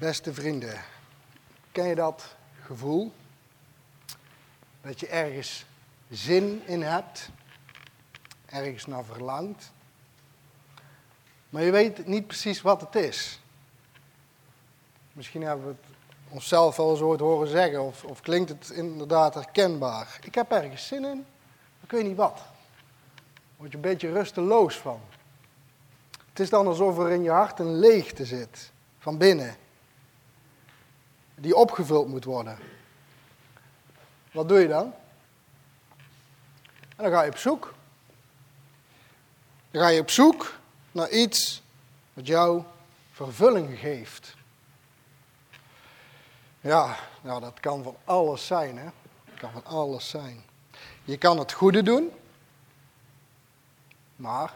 Beste vrienden, ken je dat gevoel? Dat je ergens zin in hebt, ergens naar verlangt, maar je weet niet precies wat het is. Misschien hebben we het onszelf wel eens ooit horen zeggen, of, of klinkt het inderdaad herkenbaar. Ik heb ergens zin in, maar ik weet niet wat. Word je een beetje rusteloos van. Het is dan alsof er in je hart een leegte zit, van binnen die opgevuld moet worden. Wat doe je dan? En dan ga je op zoek. Dan ga je op zoek naar iets wat jou vervulling geeft. Ja, nou dat kan van alles zijn, hè. Dat kan van alles zijn. Je kan het goede doen, maar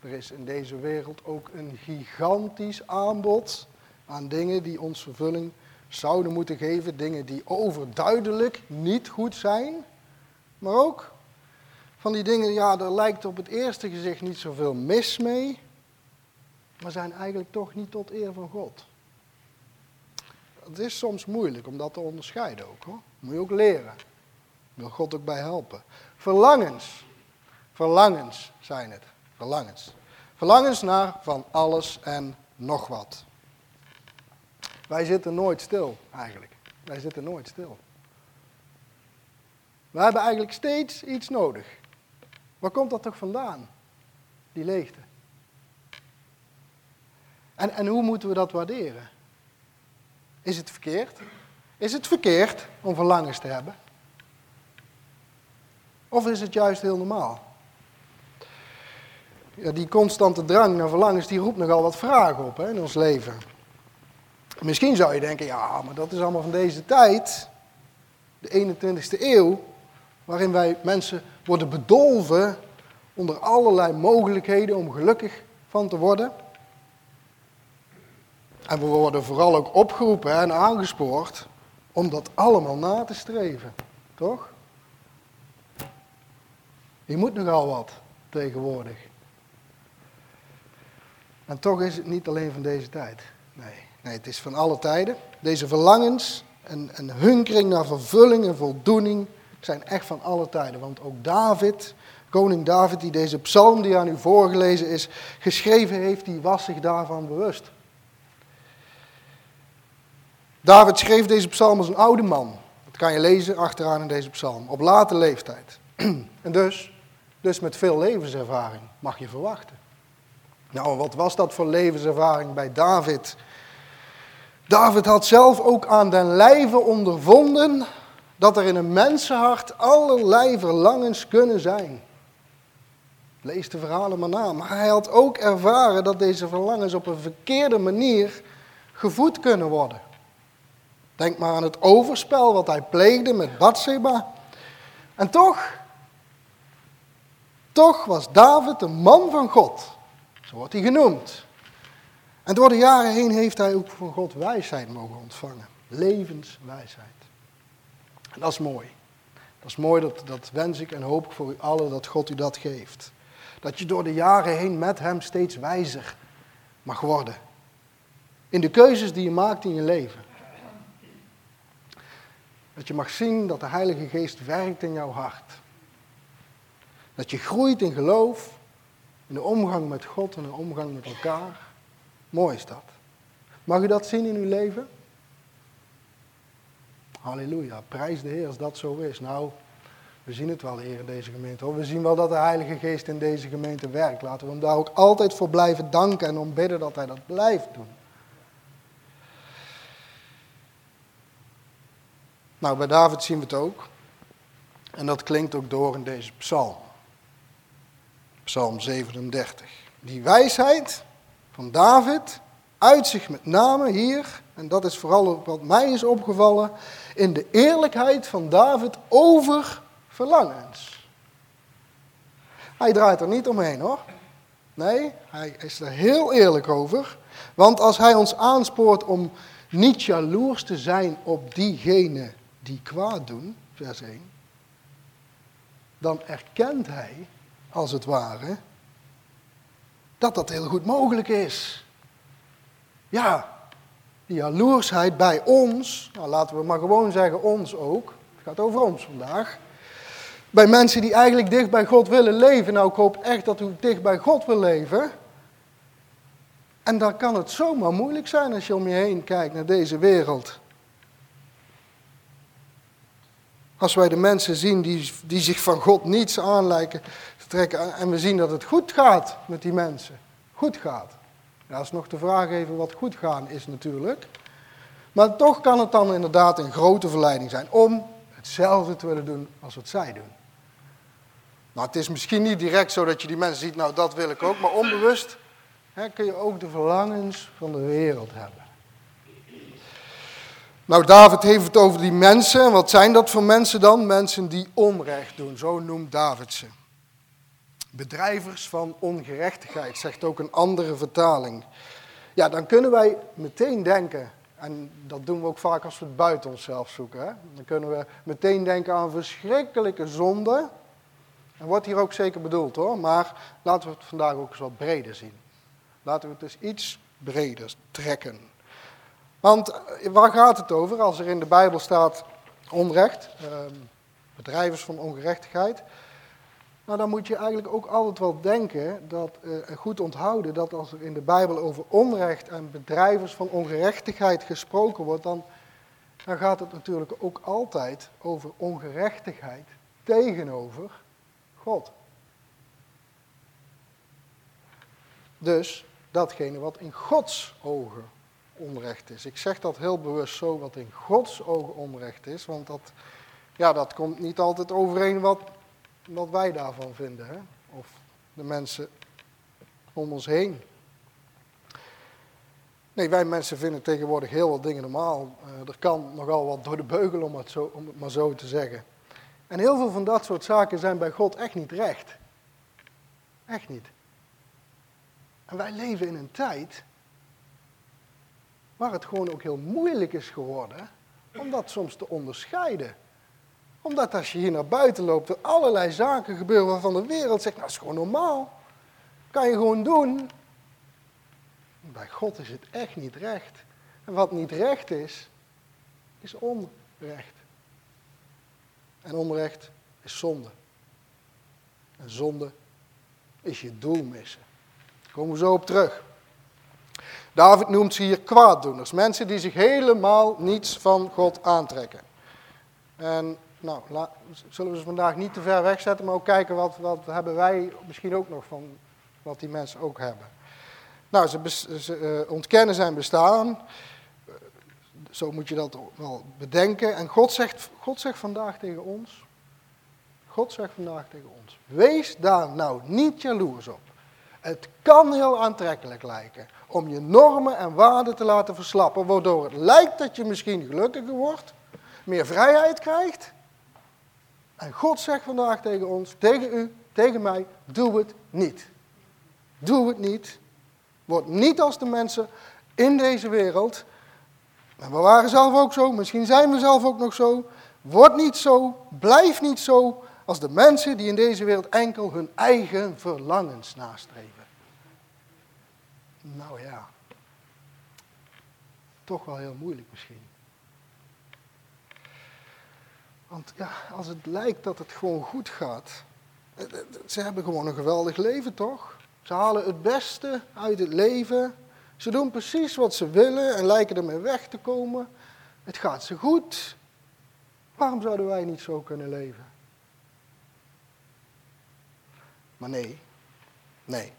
er is in deze wereld ook een gigantisch aanbod aan dingen die ons vervulling zouden moeten geven. Dingen die overduidelijk niet goed zijn. Maar ook van die dingen, ja, er lijkt op het eerste gezicht niet zoveel mis mee. Maar zijn eigenlijk toch niet tot eer van God. Het is soms moeilijk om dat te onderscheiden ook hoor. Moet je ook leren. Wil God ook bij helpen. Verlangens. Verlangens zijn het. Verlangens. Verlangens naar van alles en nog wat. Wij zitten nooit stil, eigenlijk. Wij zitten nooit stil. We hebben eigenlijk steeds iets nodig. Waar komt dat toch vandaan? Die leegte. En, en hoe moeten we dat waarderen? Is het verkeerd? Is het verkeerd om verlangens te hebben? Of is het juist heel normaal? Ja, die constante drang naar verlangens, die roept nogal wat vragen op hè, in ons leven. Misschien zou je denken, ja, maar dat is allemaal van deze tijd, de 21ste eeuw, waarin wij mensen worden bedolven onder allerlei mogelijkheden om gelukkig van te worden. En we worden vooral ook opgeroepen en aangespoord om dat allemaal na te streven, toch? Je moet nogal wat tegenwoordig. En toch is het niet alleen van deze tijd. Nee. Nee, het is van alle tijden. Deze verlangens en, en hunkering naar vervulling en voldoening zijn echt van alle tijden. Want ook David, koning David, die deze psalm die aan u voorgelezen is, geschreven heeft, die was zich daarvan bewust. David schreef deze psalm als een oude man. Dat kan je lezen achteraan in deze psalm. Op late leeftijd. En dus, dus met veel levenservaring mag je verwachten. Nou, wat was dat voor levenservaring bij David? David had zelf ook aan den lijve ondervonden dat er in een mensenhart allerlei verlangens kunnen zijn. Lees de verhalen maar na. Maar hij had ook ervaren dat deze verlangens op een verkeerde manier gevoed kunnen worden. Denk maar aan het overspel wat hij pleegde met Bathseba. En toch, toch was David een man van God. Zo wordt hij genoemd. En door de jaren heen heeft hij ook van God wijsheid mogen ontvangen. Levenswijsheid. En dat is mooi. Dat is mooi, dat, dat wens ik en hoop ik voor u allen dat God u dat geeft. Dat je door de jaren heen met hem steeds wijzer mag worden. In de keuzes die je maakt in je leven. Dat je mag zien dat de Heilige Geest werkt in jouw hart. Dat je groeit in geloof, in de omgang met God en de omgang met elkaar. Mooi is dat. Mag u dat zien in uw leven? Halleluja, prijs de Heer als dat zo is. Nou, we zien het wel hier in deze gemeente. We zien wel dat de Heilige Geest in deze gemeente werkt. Laten we hem daar ook altijd voor blijven danken en om bidden dat hij dat blijft doen. Nou, bij David zien we het ook. En dat klinkt ook door in deze psalm. Psalm 37. Die wijsheid van David uitzicht met name hier, en dat is vooral wat mij is opgevallen, in de eerlijkheid van David over verlangens. Hij draait er niet omheen hoor. Nee, hij is er heel eerlijk over. Want als hij ons aanspoort om niet jaloers te zijn op diegenen die kwaad doen, vers 1, dan erkent hij, als het ware, dat dat heel goed mogelijk is. Ja, die jaloersheid bij ons, nou laten we maar gewoon zeggen ons ook, het gaat over ons vandaag, bij mensen die eigenlijk dicht bij God willen leven. Nou, ik hoop echt dat u dicht bij God wil leven. En dan kan het zomaar moeilijk zijn als je om je heen kijkt naar deze wereld. Als wij de mensen zien die, die zich van God niets aan en we zien dat het goed gaat met die mensen. Goed gaat. Ja, is nog de vraag even wat goed gaan is natuurlijk. Maar toch kan het dan inderdaad een grote verleiding zijn om hetzelfde te willen doen als wat zij doen. Nou, het is misschien niet direct zo dat je die mensen ziet, nou dat wil ik ook, maar onbewust hè, kun je ook de verlangens van de wereld hebben. Nou, David heeft het over die mensen. En wat zijn dat voor mensen dan? Mensen die onrecht doen, zo noemt David ze. Bedrijvers van ongerechtigheid, zegt ook een andere vertaling. Ja, dan kunnen wij meteen denken, en dat doen we ook vaak als we het buiten onszelf zoeken. Hè? Dan kunnen we meteen denken aan verschrikkelijke zonden. En wordt hier ook zeker bedoeld hoor, maar laten we het vandaag ook eens wat breder zien. Laten we het dus iets breder trekken. Want eh, waar gaat het over als er in de Bijbel staat onrecht, ehm, bedrijvers van ongerechtigheid? Nou, dan moet je eigenlijk ook altijd wel denken, dat, uh, goed onthouden, dat als er in de Bijbel over onrecht en bedrijvers van ongerechtigheid gesproken wordt, dan, dan gaat het natuurlijk ook altijd over ongerechtigheid tegenover God. Dus datgene wat in Gods ogen onrecht is. Ik zeg dat heel bewust zo, wat in Gods ogen onrecht is, want dat, ja, dat komt niet altijd overeen wat, wat wij daarvan vinden, hè? of de mensen om ons heen. Nee, wij mensen vinden tegenwoordig heel wat dingen normaal. Uh, er kan nogal wat door de beugel, om het, zo, om het maar zo te zeggen. En heel veel van dat soort zaken zijn bij God echt niet recht. Echt niet. En wij leven in een tijd waar het gewoon ook heel moeilijk is geworden om dat soms te onderscheiden. Omdat als je hier naar buiten loopt, er allerlei zaken gebeuren waarvan de wereld zegt, nou dat is gewoon normaal. Kan je gewoon doen. Bij God is het echt niet recht. En wat niet recht is, is onrecht. En onrecht is zonde. En zonde is je doel missen. Daar komen we zo op terug. David noemt ze hier kwaaddoeners. Mensen die zich helemaal niets van God aantrekken. En nou, zullen we ze vandaag niet te ver wegzetten, maar ook kijken wat, wat hebben wij misschien ook nog van wat die mensen ook hebben. Nou, ze, uh, ontkennen zijn bestaan. Zo moet je dat wel bedenken. En God zegt, God zegt vandaag tegen ons, God zegt vandaag tegen ons, wees daar nou niet jaloers op. Het kan heel aantrekkelijk lijken om je normen en waarden te laten verslappen, waardoor het lijkt dat je misschien gelukkiger wordt, meer vrijheid krijgt. En God zegt vandaag tegen ons, tegen u, tegen mij, doe het niet. Doe het niet. Word niet als de mensen in deze wereld. En we waren zelf ook zo, misschien zijn we zelf ook nog zo. Word niet zo, blijf niet zo als de mensen die in deze wereld enkel hun eigen verlangens nastreven. Nou ja, toch wel heel moeilijk misschien. Want ja, als het lijkt dat het gewoon goed gaat, eh, eh, ze hebben gewoon een geweldig leven toch? Ze halen het beste uit het leven. Ze doen precies wat ze willen en lijken ermee weg te komen. Het gaat ze goed. Waarom zouden wij niet zo kunnen leven? Maar nee, nee.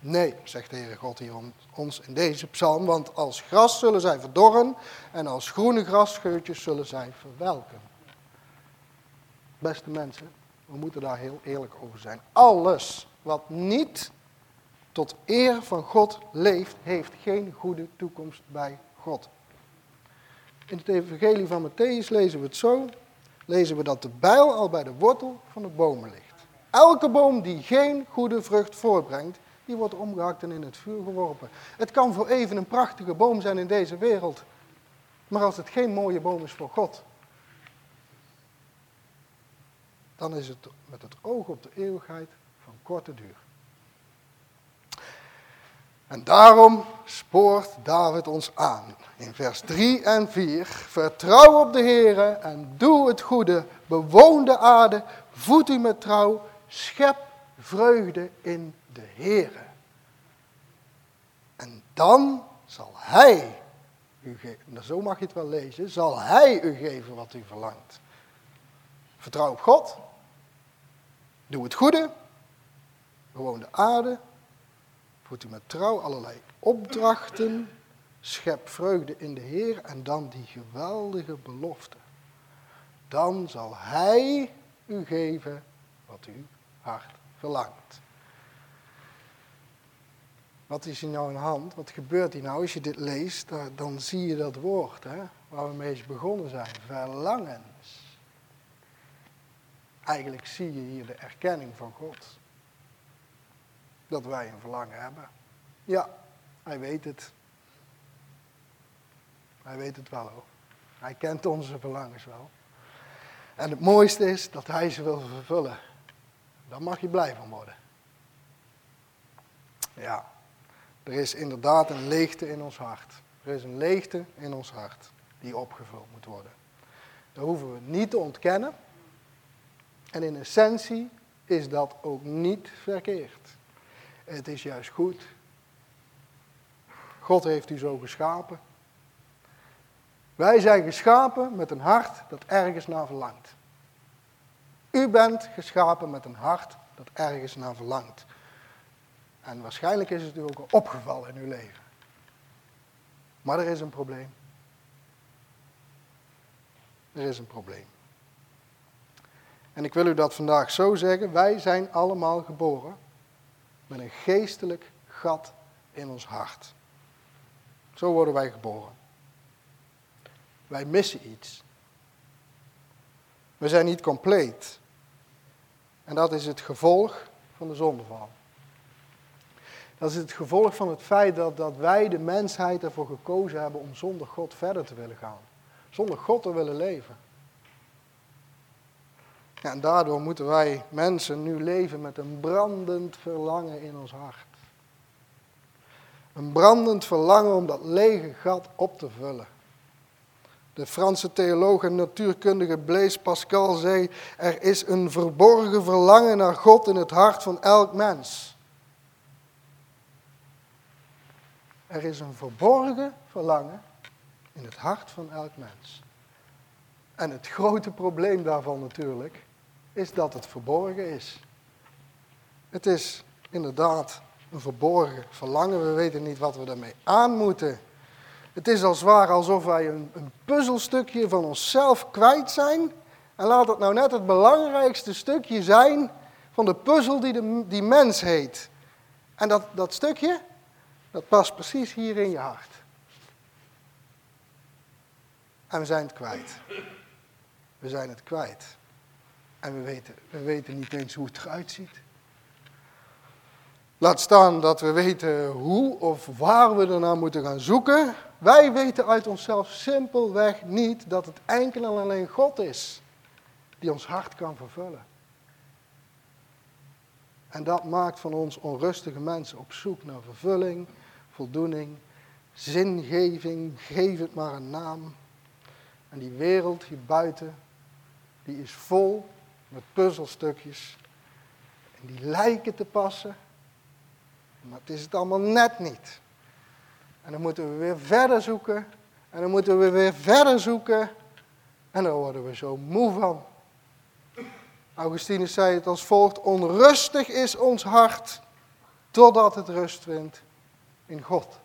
Nee, zegt de Heere God hier ons in deze psalm, want als gras zullen zij verdorren en als groene grasscheutjes zullen zij verwelken. Beste mensen, we moeten daar heel eerlijk over zijn. Alles wat niet tot eer van God leeft, heeft geen goede toekomst bij God. In het evangelie van Matthäus lezen we het zo, lezen we dat de bijl al bij de wortel van de bomen ligt. Elke boom die geen goede vrucht voortbrengt, die wordt omgehakt en in het vuur geworpen. Het kan voor even een prachtige boom zijn in deze wereld, maar als het geen mooie boom is voor God, dan is het met het oog op de eeuwigheid van korte duur. En daarom spoort David ons aan. In vers 3 en 4. Vertrouw op de Heer en doe het goede. Bewoon de aarde. Voed u met trouw. Schep vreugde in de Heer. En dan zal Hij u geven. Nou, zo mag je het wel lezen. Zal Hij u geven wat u verlangt. Vertrouw op God. Doe het goede. Bewoon de aarde. Voed u met trouw allerlei opdrachten. Schep vreugde in de Heer en dan die geweldige belofte. Dan zal Hij u geven wat uw hart verlangt. Wat is hier nou in de hand? Wat gebeurt hier nou? Als je dit leest, dan zie je dat woord hè, waar we mee begonnen zijn. Verlangens. Eigenlijk zie je hier de erkenning van God dat wij een verlangen hebben. Ja, hij weet het. Hij weet het wel hoor. Hij kent onze verlangens wel. En het mooiste is dat hij ze wil vervullen. Daar mag je blij van worden. Ja, er is inderdaad een leegte in ons hart. Er is een leegte in ons hart die opgevuld moet worden. Dat hoeven we niet te ontkennen. En in essentie is dat ook niet verkeerd. Het is juist goed. God heeft u zo geschapen. Wij zijn geschapen met een hart dat ergens naar verlangt. U bent geschapen met een hart dat ergens naar verlangt. En waarschijnlijk is het u ook al opgevallen in uw leven. Maar er is een probleem. Er is een probleem. En ik wil u dat vandaag zo zeggen. Wij zijn allemaal geboren met een geestelijk gat in ons hart. Zo worden wij geboren. Wij missen iets. We zijn niet compleet. En dat is het gevolg van de zondeval. Dat is het gevolg van het feit dat, dat wij, de mensheid, ervoor gekozen hebben om zonder God verder te willen gaan. Zonder God te willen leven. Ja, en daardoor moeten wij mensen nu leven met een brandend verlangen in ons hart. Een brandend verlangen om dat lege gat op te vullen. De Franse theoloog en natuurkundige Blaise Pascal zei: Er is een verborgen verlangen naar God in het hart van elk mens. Er is een verborgen verlangen in het hart van elk mens. En het grote probleem daarvan natuurlijk is dat het verborgen is. Het is inderdaad een verborgen verlangen. We weten niet wat we daarmee aan moeten. Het is als ware alsof wij een, een puzzelstukje van onszelf kwijt zijn. En laat het nou net het belangrijkste stukje zijn van de puzzel die, de, die mens heet. En dat, dat stukje, dat past precies hier in je hart. En we zijn het kwijt. We zijn het kwijt. En we weten, we weten niet eens hoe het eruit ziet. Laat staan dat we weten hoe of waar we ernaar moeten gaan zoeken. Wij weten uit onszelf simpelweg niet dat het enkel en alleen God is die ons hart kan vervullen. En dat maakt van ons onrustige mensen op zoek naar vervulling, voldoening, zingeving, geef het maar een naam. En die wereld hier buiten, die is vol met puzzelstukjes. En die lijken te passen, maar het is het allemaal net niet. En dan moeten we weer verder zoeken. En dan moeten we weer verder zoeken. En dan worden we zo moe van. Augustinus zei het als volgt: Onrustig is ons hart totdat het rust vindt in God.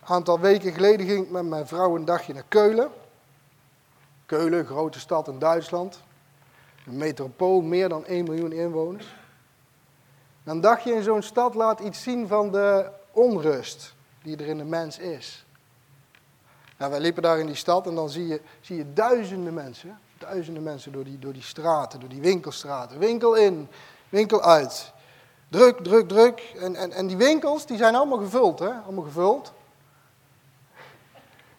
Een aantal weken geleden ging ik met mijn vrouw een dagje naar Keulen. Keulen, grote stad in Duitsland. Een metropool, meer dan 1 miljoen inwoners. Dan dacht je in zo'n stad laat iets zien van de onrust die er in de mens is. Nou, wij liepen daar in die stad en dan zie je, zie je duizenden mensen. Duizenden mensen door die, door die straten, door die winkelstraten. Winkel in, winkel uit. Druk, druk, druk. En, en, en die winkels die zijn allemaal gevuld, hè? Allemaal gevuld.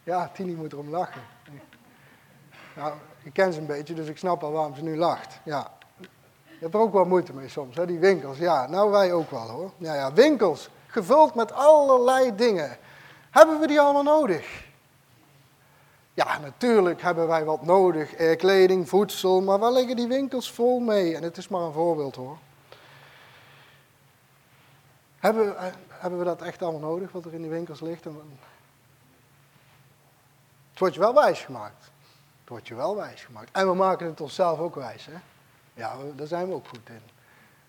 Ja, Tini moet erom lachen. Nou, ik ken ze een beetje, dus ik snap al waarom ze nu lacht. Ja. Je hebt er ook wel moeite mee soms, hè? die winkels. Ja, nou wij ook wel hoor. Ja, ja, winkels, gevuld met allerlei dingen. Hebben we die allemaal nodig? Ja, natuurlijk hebben wij wat nodig. Eh, kleding, voedsel, maar waar liggen die winkels vol mee? En het is maar een voorbeeld hoor. Hebben, eh, hebben we dat echt allemaal nodig, wat er in die winkels ligt? Het wordt je wel wijs gemaakt. Het wordt je wel wijs gemaakt. En we maken het onszelf ook wijs. Hè? Ja, daar zijn we ook goed in.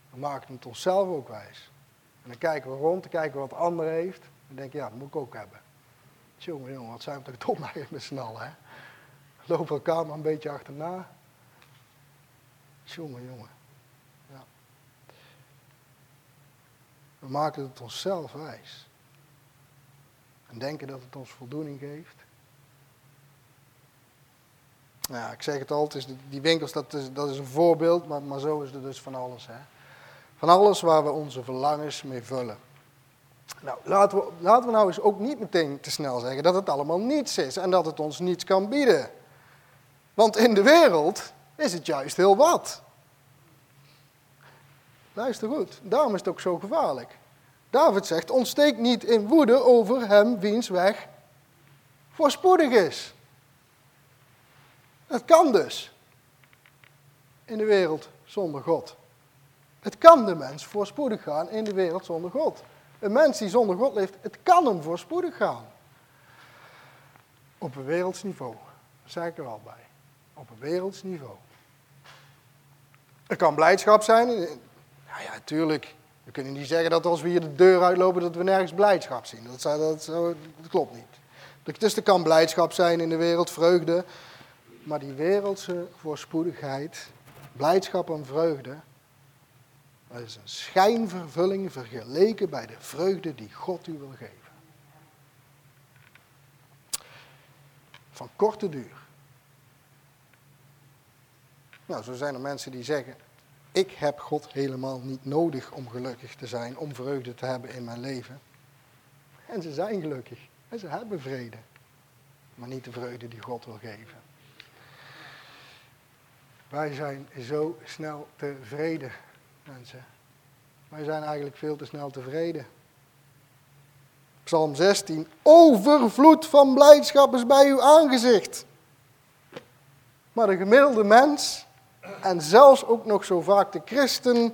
We maken het onszelf ook wijs. En dan kijken we rond, dan kijken we wat de ander heeft. En dan denk je, ja, dat moet ik ook hebben. Jongen, jongen, wat zijn we toch dom eigenlijk met z'n allen, hè? Lopen elkaar maar een beetje achterna. Jongen, jongen. Ja. We maken het onszelf wijs. En denken dat het ons voldoening geeft. Ja, ik zeg het altijd, die winkels, dat is, dat is een voorbeeld, maar, maar zo is het dus van alles. Hè? Van alles waar we onze verlangens mee vullen. Nou, laten we, laten we nou eens ook niet meteen te snel zeggen dat het allemaal niets is en dat het ons niets kan bieden. Want in de wereld is het juist heel wat. Luister goed, daarom is het ook zo gevaarlijk. David zegt, ontsteek niet in woede over hem wiens weg voorspoedig is. Het kan dus in de wereld zonder God. Het kan de mens voorspoedig gaan in de wereld zonder God. Een mens die zonder God leeft, het kan hem voorspoedig gaan. Op een werelds niveau. Daar zeg ik er al bij. Op een werelds niveau. Er kan blijdschap zijn. Nou ja, natuurlijk. We kunnen niet zeggen dat als we hier de deur uitlopen dat we nergens blijdschap zien. Dat, dat, dat klopt niet. Dus er kan blijdschap zijn in de wereld, vreugde. Maar die wereldse voorspoedigheid, blijdschap en vreugde, dat is een schijnvervulling vergeleken bij de vreugde die God u wil geven. Van korte duur. Nou, zo zijn er mensen die zeggen, ik heb God helemaal niet nodig om gelukkig te zijn, om vreugde te hebben in mijn leven. En ze zijn gelukkig en ze hebben vrede, maar niet de vreugde die God wil geven. Wij zijn zo snel tevreden, mensen. Wij zijn eigenlijk veel te snel tevreden. Psalm 16. Overvloed van blijdschap is bij uw aangezicht. Maar de gemiddelde mens, en zelfs ook nog zo vaak de christen,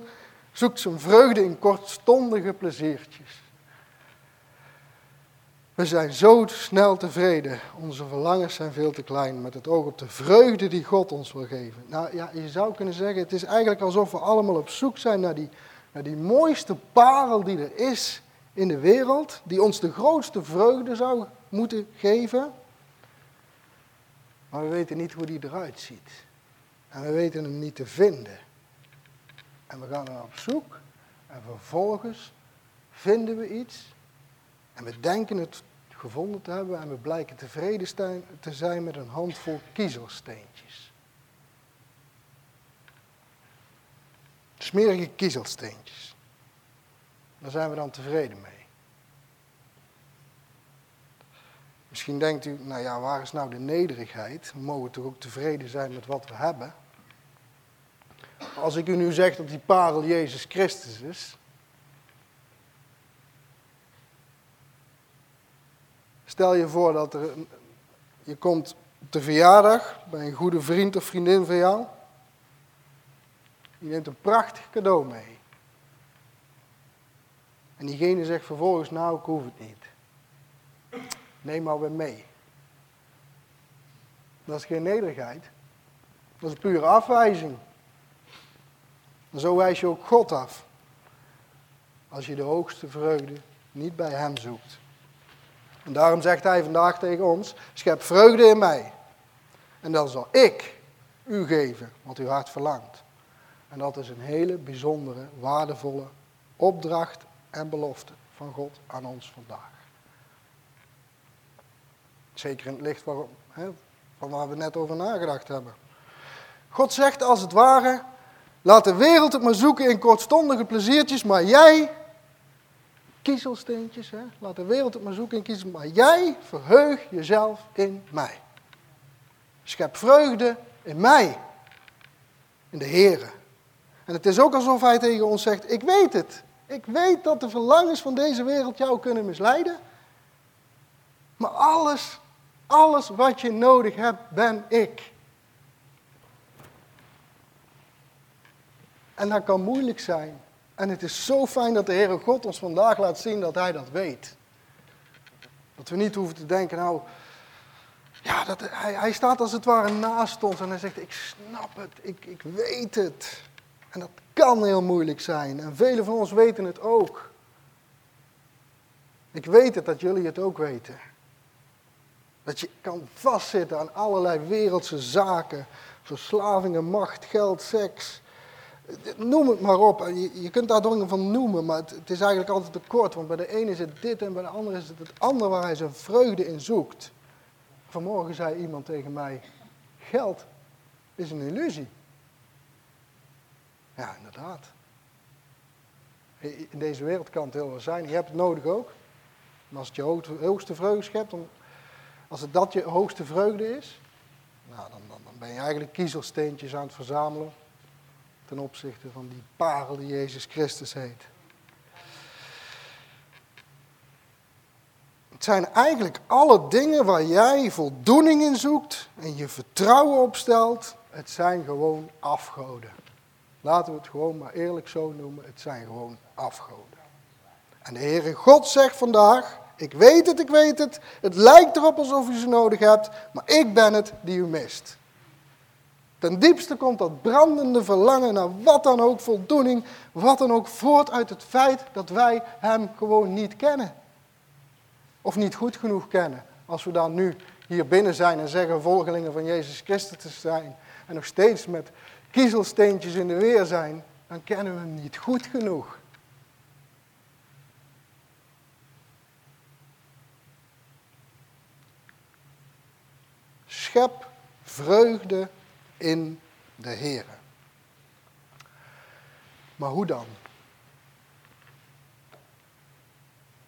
zoekt zijn vreugde in kortstondige pleziertjes. We zijn zo snel tevreden. Onze verlangens zijn veel te klein met het oog op de vreugde die God ons wil geven. Nou ja, je zou kunnen zeggen, het is eigenlijk alsof we allemaal op zoek zijn naar die, naar die mooiste parel die er is in de wereld, die ons de grootste vreugde zou moeten geven. Maar we weten niet hoe die eruit ziet. En we weten hem niet te vinden. En we gaan er op zoek en vervolgens vinden we iets en we denken het gevonden te hebben en we blijken tevreden te zijn met een handvol kiezelsteentjes. Smerige kiezelsteentjes. Daar zijn we dan tevreden mee. Misschien denkt u, nou ja, waar is nou de nederigheid? We mogen toch ook tevreden zijn met wat we hebben? Als ik u nu zeg dat die parel Jezus Christus is, Stel je voor dat er, je komt de verjaardag bij een goede vriend of vriendin van jou. Je neemt een prachtig cadeau mee. En diegene zegt vervolgens, nou ik hoef het niet. Neem maar weer mee. Dat is geen nederigheid. Dat is pure afwijzing. En zo wijs je ook God af. Als je de hoogste vreugde niet bij Hem zoekt. En daarom zegt hij vandaag tegen ons: schep vreugde in mij. En dan zal ik u geven wat uw hart verlangt. En dat is een hele bijzondere, waardevolle opdracht en belofte van God aan ons vandaag. Zeker in het licht waarop, hè, van waar we net over nagedacht hebben. God zegt als het ware, laat de wereld het maar zoeken in kortstondige pleziertjes, maar jij kiezelsteentjes. Hè? Laat de wereld het maar zoeken in kiezel. Maar jij verheug jezelf in mij. Schep vreugde in mij. In de Here. En het is ook alsof hij tegen ons zegt, ik weet het. Ik weet dat de verlangens van deze wereld jou kunnen misleiden. Maar alles, alles wat je nodig hebt, ben ik. En dat kan moeilijk zijn. En het is zo fijn dat de Heere God ons vandaag laat zien dat Hij dat weet. Dat we niet hoeven te denken, nou, ja, dat, hij, hij staat als het ware naast ons en hij zegt, ik snap het, ik, ik weet het. En dat kan heel moeilijk zijn. En velen van ons weten het ook. Ik weet het dat jullie het ook weten. Dat je kan vastzitten aan allerlei wereldse zaken. Verslavingen, macht, geld, seks. Noem het maar op. Je, kunt daar dingen van noemen, maar het, is eigenlijk altijd te kort. Want bij de ene is het dit en bij de andere is het het andere waar hij zijn vreugde in zoekt. Vanmorgen zei iemand tegen mij, geld is een illusie. Ja, inderdaad. In deze wereld kan het heel wel zijn. Je hebt het nodig ook. Maar als het je hoogste vreugde schept, als het dat je hoogste vreugde is, nou, dan, dan, dan ben je eigenlijk kiezelsteentjes aan het verzamelen ten opzichte van die parel die Jezus Christus heet. Het zijn eigenlijk alle dingen waar jij voldoening in zoekt en je vertrouwen op stelt. Het zijn gewoon afgoden. Laten we het gewoon maar eerlijk zo noemen. Het zijn gewoon afgoden. En de Heere God zegt vandaag, ik weet het, ik weet het. Het lijkt erop alsof u ze nodig hebt, maar ik ben het die u mist. Ten diepste komt dat brandende verlangen naar wat dan ook, voldoening, wat dan ook, voort uit het feit dat wij Hem gewoon niet kennen. Of niet goed genoeg kennen. Als we dan nu hier binnen zijn en zeggen volgelingen van Jezus Christus te zijn en nog steeds met kiezelsteentjes in de weer zijn, dan kennen we Hem niet goed genoeg. Schep vreugde in de Heer. Maar hoe dan?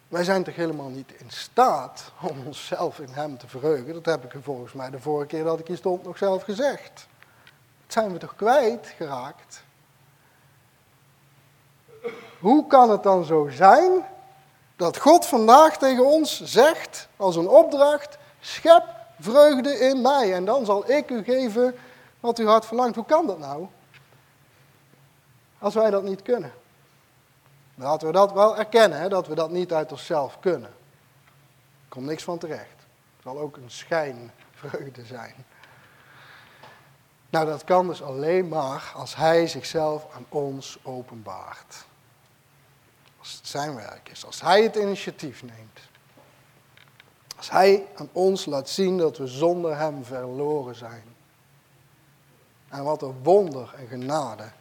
Wij zijn toch helemaal niet in staat om onszelf in Hem te verheugen. Dat heb ik er volgens mij de vorige keer dat ik hier stond nog zelf gezegd. Dat zijn we toch kwijtgeraakt? Hoe kan het dan zo zijn dat God vandaag tegen ons zegt, als een opdracht, schep vreugde in mij en dan zal ik u geven wat uw hart verlangt. Hoe kan dat nou? Als wij dat niet kunnen. Laten we dat wel erkennen, hè, dat we dat niet uit onszelf kunnen. Er komt niks van terecht. Het zal ook een schijnvreugde zijn. Nou, dat kan dus alleen maar als Hij zichzelf aan ons openbaart. Als het zijn werk is, als Hij het initiatief neemt. Als Hij aan ons laat zien dat we zonder Hem verloren zijn. En wat een wonder en genade.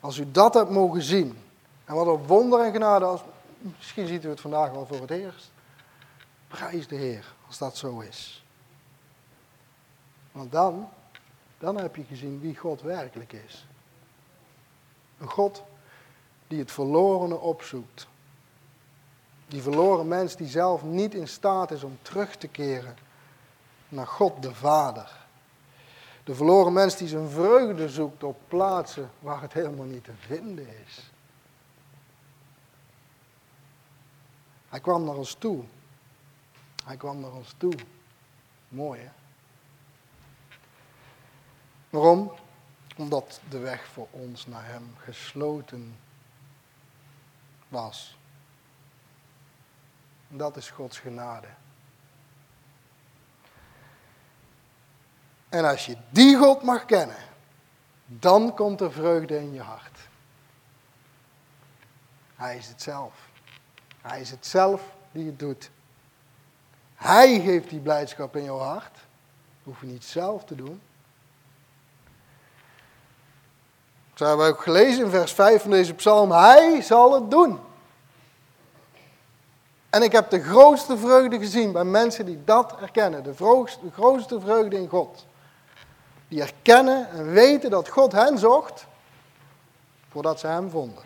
Als u dat hebt mogen zien. En wat een wonder en genade. Als, misschien ziet u het vandaag wel voor het eerst. Prijs de Heer als dat zo is. Want dan, dan heb je gezien wie God werkelijk is. Een God die het verlorene opzoekt. Die verloren mens die zelf niet in staat is om terug te keren naar God de Vader. De verloren mens die zijn vreugde zoekt op plaatsen waar het helemaal niet te vinden is. Hij kwam naar ons toe. Hij kwam naar ons toe. Mooi hè? Waarom? Omdat de weg voor ons naar Hem gesloten was. En dat is Gods genade. En als je die God mag kennen, dan komt er vreugde in je hart. Hij is het zelf. Hij is het zelf die het doet. Hij geeft die blijdschap in jouw hart. Hoef je niet zelf te doen. Dat hebben we ook gelezen in vers 5 van deze psalm. Hij zal het doen. En ik heb de grootste vreugde gezien bij mensen die dat erkennen. De grootste vreugde in God. Die erkennen en weten dat God hen zocht voordat ze hem vonden.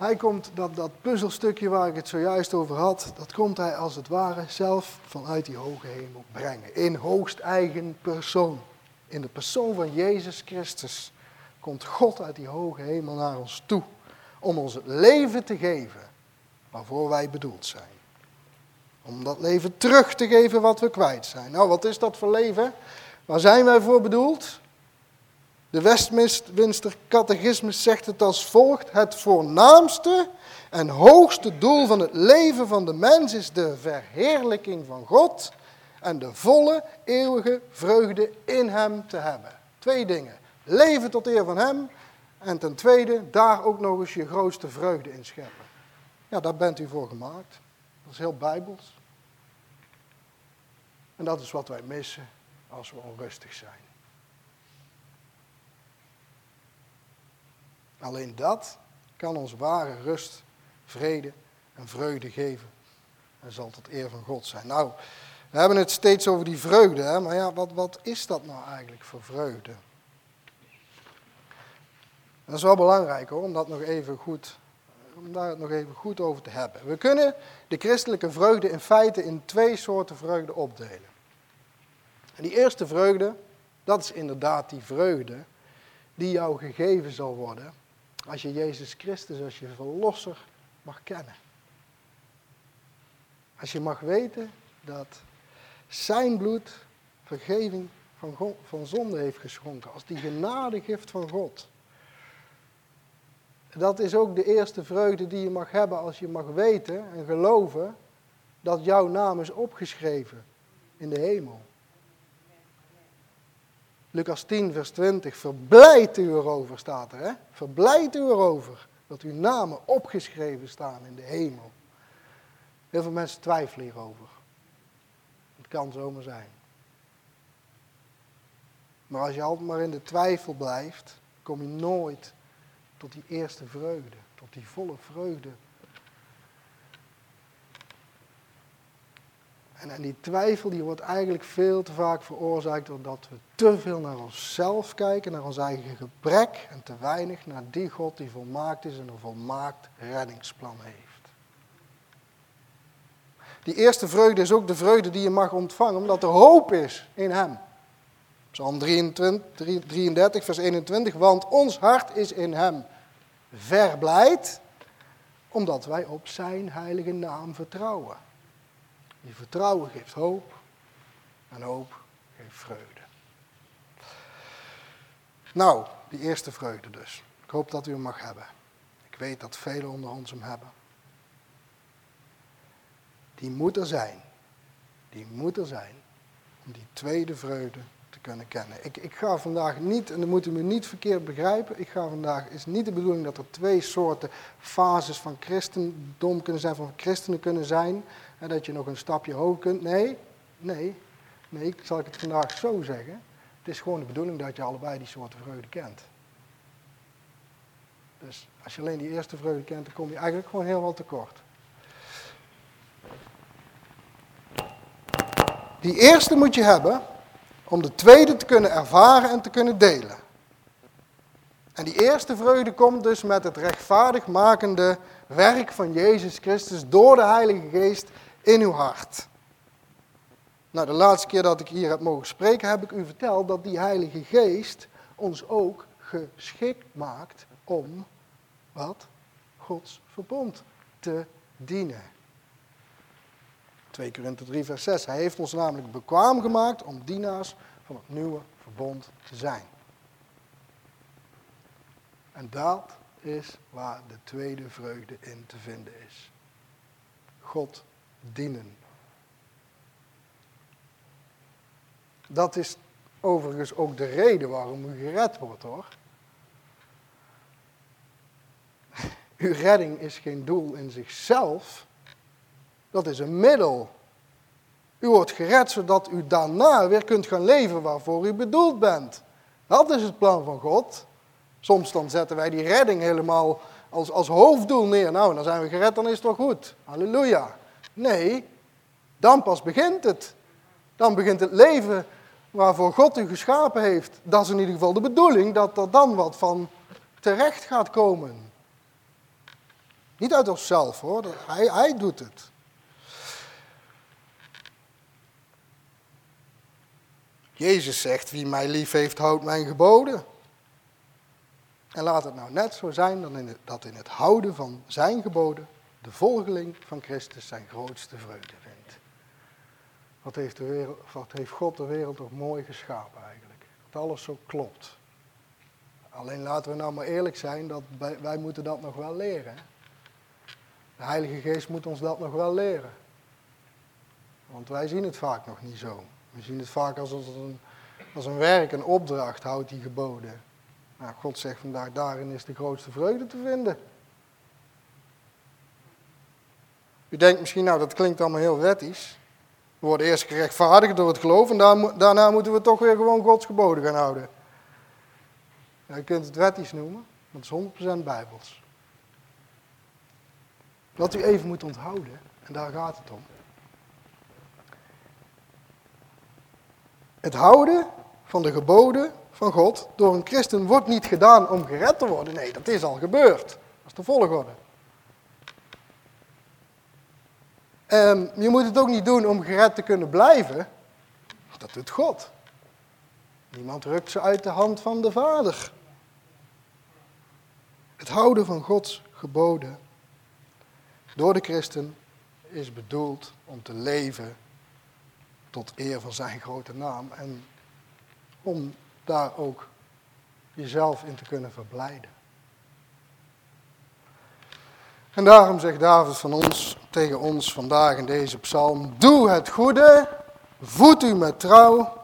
Hij komt, dat, dat puzzelstukje waar ik het zojuist over had, dat komt hij als het ware zelf vanuit die hoge hemel brengen. In hoogst eigen persoon. In de persoon van Jezus Christus komt God uit die hoge hemel naar ons toe om ons het leven te geven waarvoor wij bedoeld zijn. Om dat leven terug te geven wat we kwijt zijn. Nou, wat is dat voor leven? Waar zijn wij voor bedoeld? De Westminster Catechismus zegt het als volgt: Het voornaamste en hoogste doel van het leven van de mens is de verheerlijking van God en de volle eeuwige vreugde in Hem te hebben. Twee dingen. Leven tot eer van Hem en ten tweede daar ook nog eens je grootste vreugde in scheppen. Ja, daar bent u voor gemaakt. Dat is heel bijbels. En dat is wat wij missen als we onrustig zijn. Alleen dat kan ons ware rust, vrede en vreugde geven. En zal tot eer van God zijn. Nou, we hebben het steeds over die vreugde, hè? maar ja, wat, wat is dat nou eigenlijk voor vreugde? Dat is wel belangrijk hoor, om, dat nog even goed, om daar nog even goed over te hebben. We kunnen de christelijke vreugde in feite in twee soorten vreugde opdelen. En die eerste vreugde, dat is inderdaad die vreugde die jou gegeven zal worden als je Jezus Christus als je verlosser mag kennen. Als je mag weten dat zijn bloed vergeving van, van zonde heeft geschonken, als die genadegift van God. Dat is ook de eerste vreugde die je mag hebben als je mag weten en geloven dat jouw naam is opgeschreven in de hemel. Lucas 10, vers 20. Verblijdt u erover, staat er. Hè? Verblijdt u erover dat uw namen opgeschreven staan in de hemel. Heel veel mensen twijfelen hierover. Het kan zomaar zijn. Maar als je altijd maar in de twijfel blijft, kom je nooit tot die eerste vreugde, tot die volle vreugde En, en die twijfel die wordt eigenlijk veel te vaak veroorzaakt doordat we te veel naar onszelf kijken, naar ons eigen gebrek en te weinig naar die God die volmaakt is en een volmaakt reddingsplan heeft. Die eerste vreugde is ook de vreugde die je mag ontvangen, omdat er hoop is in Hem. Psalm 23, 33, vers 21. Want ons hart is in Hem verblijd, omdat wij op Zijn heilige naam vertrouwen. Die vertrouwen geeft hoop en hoop geeft vreugde. Nou, die eerste vreugde dus. Ik hoop dat u hem mag hebben. Ik weet dat velen onder ons hem hebben. Die moet er zijn. Die moet er zijn om die tweede vreugde kunnen kennen. Ik, ik ga vandaag niet, en dat moeten we niet verkeerd begrijpen, ik ga vandaag, is niet de bedoeling dat er twee soorten fases van christendom kunnen zijn, van christenen kunnen zijn. En dat je nog een stapje hoger kunt. Nee, nee, nee, zal ik het vandaag zo zeggen. Het is gewoon de bedoeling dat je allebei die soorten vreugde kent. Dus als je alleen die eerste vreugde kent, dan kom je eigenlijk gewoon heel wat tekort. Die eerste moet je hebben om de tweede te kunnen ervaren en te kunnen delen. En die eerste vreugde komt dus met het rechtvaardig makende werk van Jezus Christus door de Heilige Geest in uw hart. Nou, de laatste keer dat ik hier heb mogen spreken, heb ik u verteld dat die Heilige Geest ons ook geschikt maakt om wat? Gods verbond te dienen. 2 Korinther 3, vers 6. Hij heeft ons namelijk bekwaam gemaakt om dienaars van het nieuwe verbond te zijn. En dat is waar de tweede vreugde in te vinden is. God dienen. Dat is overigens ook de reden waarom u gered wordt hoor. Uw redding is geen doel in zichzelf, dat is een middel. U wordt gered zodat u daarna weer kunt gaan leven waarvoor u bedoeld bent. Dat is het plan van God. Soms dan zetten wij die redding helemaal als, als hoofddoel neer. Nou, dan zijn we gered, dan is het toch goed. Halleluja. Nee, dan pas begint het. Dan begint het leven waarvoor God u geschapen heeft. Dat is in ieder geval de bedoeling, dat er dan wat van terecht gaat komen. Niet uit onszelf hoor, hij, hij doet het. Jezus zegt, wie mij lief heeft, houdt mijn geboden. En laat het nou net zo zijn dat in het, dat in het houden van zijn geboden de volgeling van Christus zijn grootste vreugde vindt. Wat heeft, de wereld, wat heeft God de wereld toch mooi geschapen eigenlijk. Dat alles zo klopt. Alleen laten we nou maar eerlijk zijn, dat wij moeten dat nog wel leren. De Heilige Geest moet ons dat nog wel leren. Want wij zien het vaak nog niet zo. We zien het vaak als een, als een werk, een opdracht, houdt die geboden. Nou, God zegt vandaag, daarin is de grootste vreugde te vinden. U denkt misschien, nou dat klinkt allemaal heel wettisch. We worden eerst gerechtvaardigd door het geloof en daarna moeten we toch weer gewoon Gods geboden gaan houden. Ja, je kunt het wettisch noemen, het is 100% bijbels. Wat u even moet onthouden, en daar gaat het om. Het houden van de geboden van God door een christen wordt niet gedaan om gered te worden. Nee, dat is al gebeurd. Dat is de volgorde. Um, je moet het ook niet doen om gered te kunnen blijven. Dat doet God. Niemand rukt ze uit de hand van de Vader. Het houden van Gods geboden door de christen is bedoeld om te leven tot eer van zijn grote naam en om daar ook jezelf in te kunnen verblijden. En daarom zegt David van ons, tegen ons vandaag in deze psalm, doe het goede, voed u met trouw.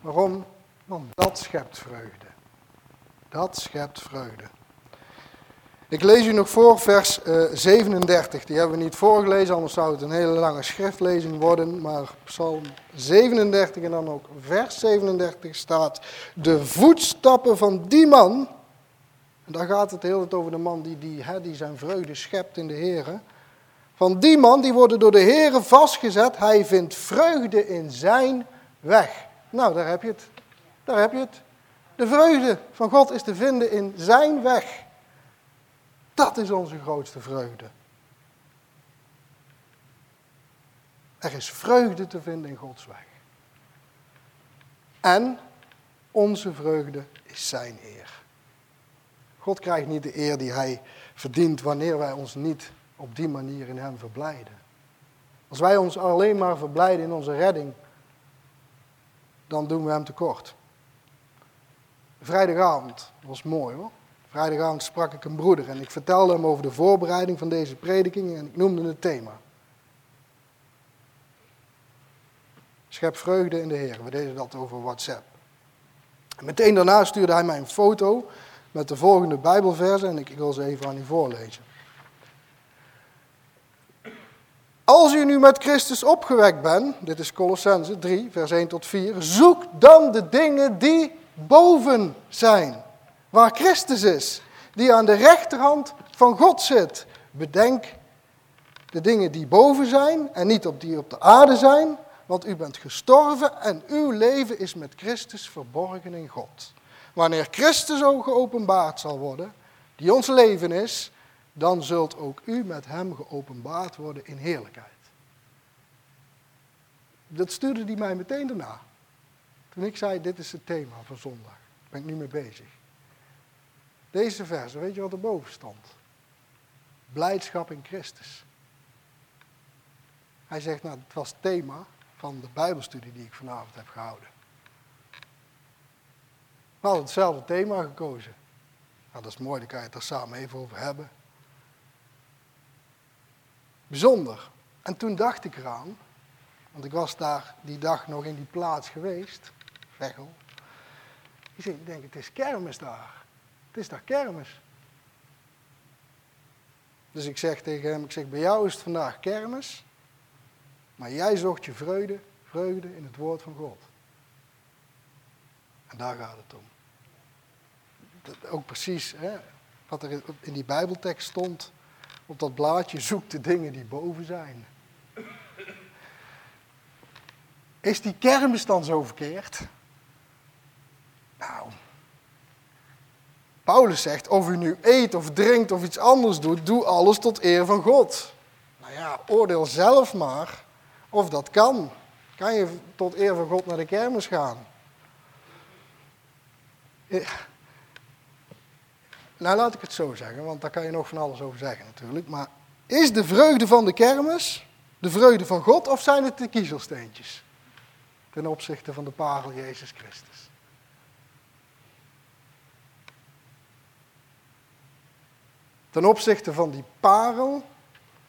Waarom? Want dat schept vreugde. Dat schept vreugde. Ik lees u nog voor vers uh, eh, 37. Die hebben we niet voorgelezen, anders zou het een hele lange schriftlezing worden. Maar Psalm 37 en dan ook vers 37 staat: De voetstappen van die man. En daar gaat het heel tijd over de man die, die, hè, die zijn vreugde schept in de Heer. Van die man die worden door de Heer vastgezet. Hij vindt vreugde in zijn weg. Nou, daar heb je het. Daar heb je het. De vreugde van God is te vinden in zijn weg. Dat is onze grootste vreugde. Er is vreugde te vinden in Gods weg. En onze vreugde is zijn eer. God krijgt niet de eer die hij verdient wanneer wij ons niet op die manier in hem verblijden. Als wij ons alleen maar verblijden in onze redding, dan doen we hem tekort. Vrijdagavond was mooi hoor. Vrijdagavond sprak ik een broeder en ik vertelde hem over de voorbereiding van deze prediking en ik noemde het thema. Schep vreugde in de Heer. We deden dat over WhatsApp. En meteen daarna stuurde hij mij een foto met de volgende Bijbelversen en ik, ik wil ze even aan u voorlezen. Als u nu met Christus opgewekt bent, dit is Colossense 3, vers 1 tot 4, zoek dan de dingen die boven zijn waar Christus is, die aan de rechterhand van God zit. Bedenk de dingen die boven zijn en niet op die op de aarde zijn, want u bent gestorven en uw leven is met Christus verborgen in God. Wanneer Christus ook geopenbaard zal worden, die ons leven is, dan zult ook u met hem geopenbaard worden in heerlijkheid. Dat stuurde hij mij meteen daarna. Toen ik zei, dit is het thema van zondag. Daar ben ik nu mee bezig. Deze verse, weet je wat erboven stond? Blijdschap in Christus. Hij zegt, nou, het was thema van de Bijbelstudie die ik vanavond heb gehouden. We hadden hetzelfde thema gekozen. Nou, dat is mooi, daar kan je het er samen even over hebben. Bijzonder. En toen dacht ik eraan, want ik was daar die dag nog in die plaats geweest, Veghel. Ik denk, het is kermis daar. Het is daar kermis. Dus ik zeg tegen hem, ik zeg, bij jou is het vandaag kermis, maar jij zocht je vreugde, vreugde in het woord van God. En daar gaat het om. Dat, ook precies hè, wat er in die Bijbeltekst stond op dat blaadje, zoek de dingen die boven zijn. Is die kermis dan zo verkeerd? Nou, Paulus zegt, of u nu eet of drinkt of iets anders doet, doe alles tot eer van God. Nou ja, oordeel zelf maar of dat kan. Kan je tot eer van God naar de kermis gaan? Nou, laat ik het zo zeggen, want daar kan je nog van alles over zeggen natuurlijk. Maar is de vreugde van de kermis de vreugde van God of zijn het de kiezelsteentjes? Ten opzichte van de parel Jezus Christus. Ten opzichte van die parel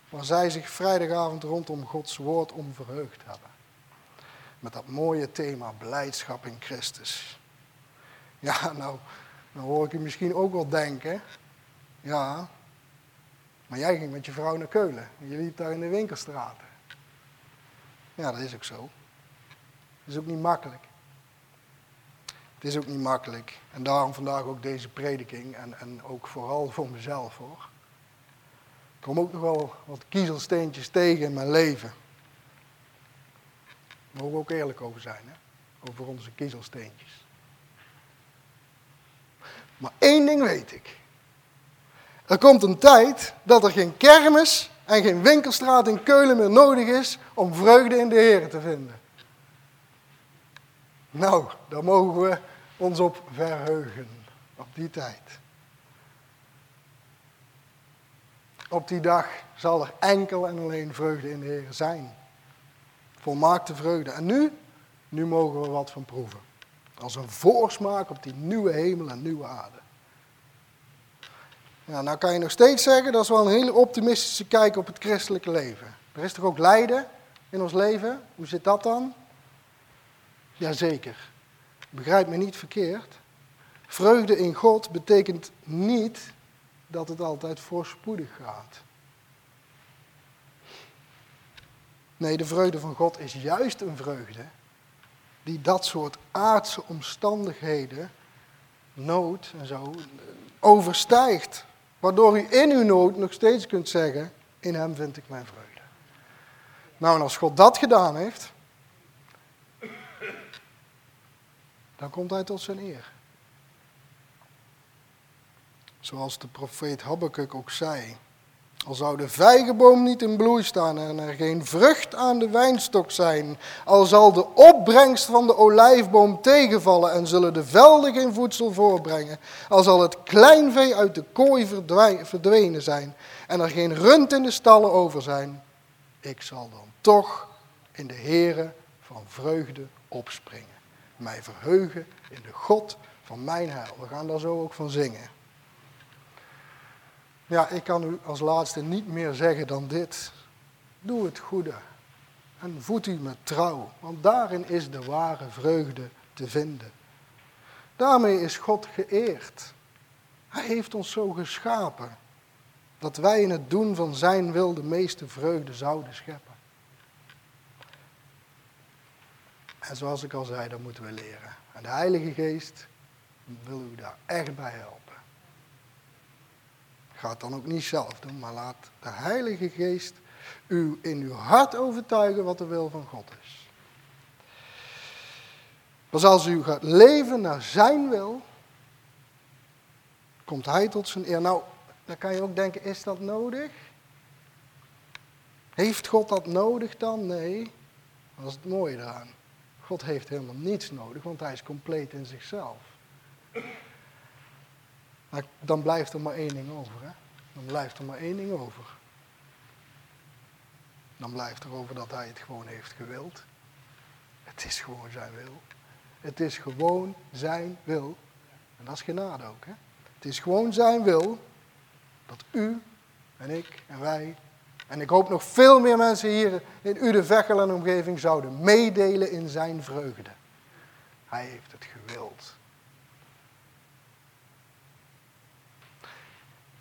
waar zij zich vrijdagavond rondom Gods woord om verheugd hebben. Met dat mooie thema blijdschap in Christus. Ja, nou, dan hoor ik u misschien ook wel denken. Ja, maar jij ging met je vrouw naar Keulen. En je liep daar in de winkelstraten. Ja, dat is ook zo. Dat is ook niet makkelijk. Het is ook niet makkelijk. En daarom vandaag ook deze prediking. En, en ook vooral voor mezelf hoor. Ik kom ook nog wel wat kiezelsteentjes tegen in mijn leven. Daar mogen we ook eerlijk over zijn. Hè? Over onze kiezelsteentjes. Maar één ding weet ik. Er komt een tijd dat er geen kermis en geen winkelstraat in Keulen meer nodig is om vreugde in de Heer te vinden. Nou, daar mogen we ons op verheugen, op die tijd. Op die dag zal er enkel en alleen vreugde in de Heer zijn. Volmaakte vreugde. En nu, nu mogen we wat van proeven. Als een voorsmaak op die nieuwe hemel en nieuwe aarde. Ja, nou kan je nog steeds zeggen, dat is wel een hele optimistische kijk op het christelijke leven. Er is toch ook lijden in ons leven? Hoe zit dat dan? Jazeker. Begrijp me niet verkeerd. Vreugde in God betekent niet dat het altijd voorspoedig gaat. Nee, de vreugde van God is juist een vreugde die dat soort aardse omstandigheden, nood en zo, overstijgt. Waardoor u in uw nood nog steeds kunt zeggen, in hem vind ik mijn vreugde. Nou, en als God dat gedaan heeft, dan komt hij tot zijn eer. Zoals de profeet Habakkuk ook zei. Al zou de vijgenboom niet in bloei staan en er geen vrucht aan de wijnstok zijn, al zal de opbrengst van de olijfboom tegenvallen en zullen de velden geen voedsel voorbrengen, al zal het kleinvee uit de kooi verdwenen zijn en er geen rund in de stallen over zijn, ik zal dan toch in de Heere van vreugde opspringen, mij verheugen in de God van mijn heil. We gaan daar zo ook van zingen. Ja, ik kan u als laatste niet meer zeggen dan dit. Doe het goede en voed u met trouw, want daarin is de ware vreugde te vinden. Daarmee is God geëerd. Hij heeft ons zo geschapen dat wij in het doen van Zijn wil de meeste vreugde zouden scheppen. En zoals ik al zei, dat moeten we leren. En de Heilige Geest wil u daar echt bij helpen. Ga het dan ook niet zelf doen, maar laat de Heilige Geest u in uw hart overtuigen wat de wil van God is. Pas als u gaat leven naar zijn wil, komt hij tot zijn eer. Nou, dan kan je ook denken, is dat nodig? Heeft God dat nodig dan? Nee. Dat is het mooie eraan. God heeft helemaal niets nodig, want hij is compleet in zichzelf. Maar dan blijft er maar één ding over. Hè? Dan blijft er maar één ding over. Dan blijft er over dat hij het gewoon heeft gewild. Het is gewoon zijn wil. Het is gewoon zijn wil. En dat is genade ook. Hè? Het is gewoon zijn wil dat u en ik en wij en ik hoop nog veel meer mensen hier in Ude, Vechel en omgeving zouden meedelen in zijn vreugde. Hij heeft het gewild.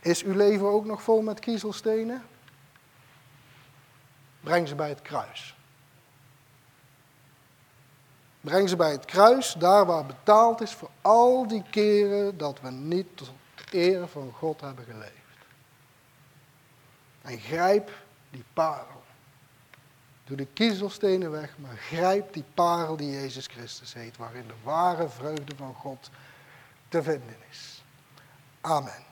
Is uw leven ook nog vol met kiezelstenen? Breng ze bij het kruis. Breng ze bij het kruis, daar waar betaald is voor al die keren dat we niet tot eer van God hebben geleefd. En grijp die parel. Doe de kiezelstenen weg, maar grijp die parel die Jezus Christus heet, waarin de ware vreugde van God te vinden is. Amen.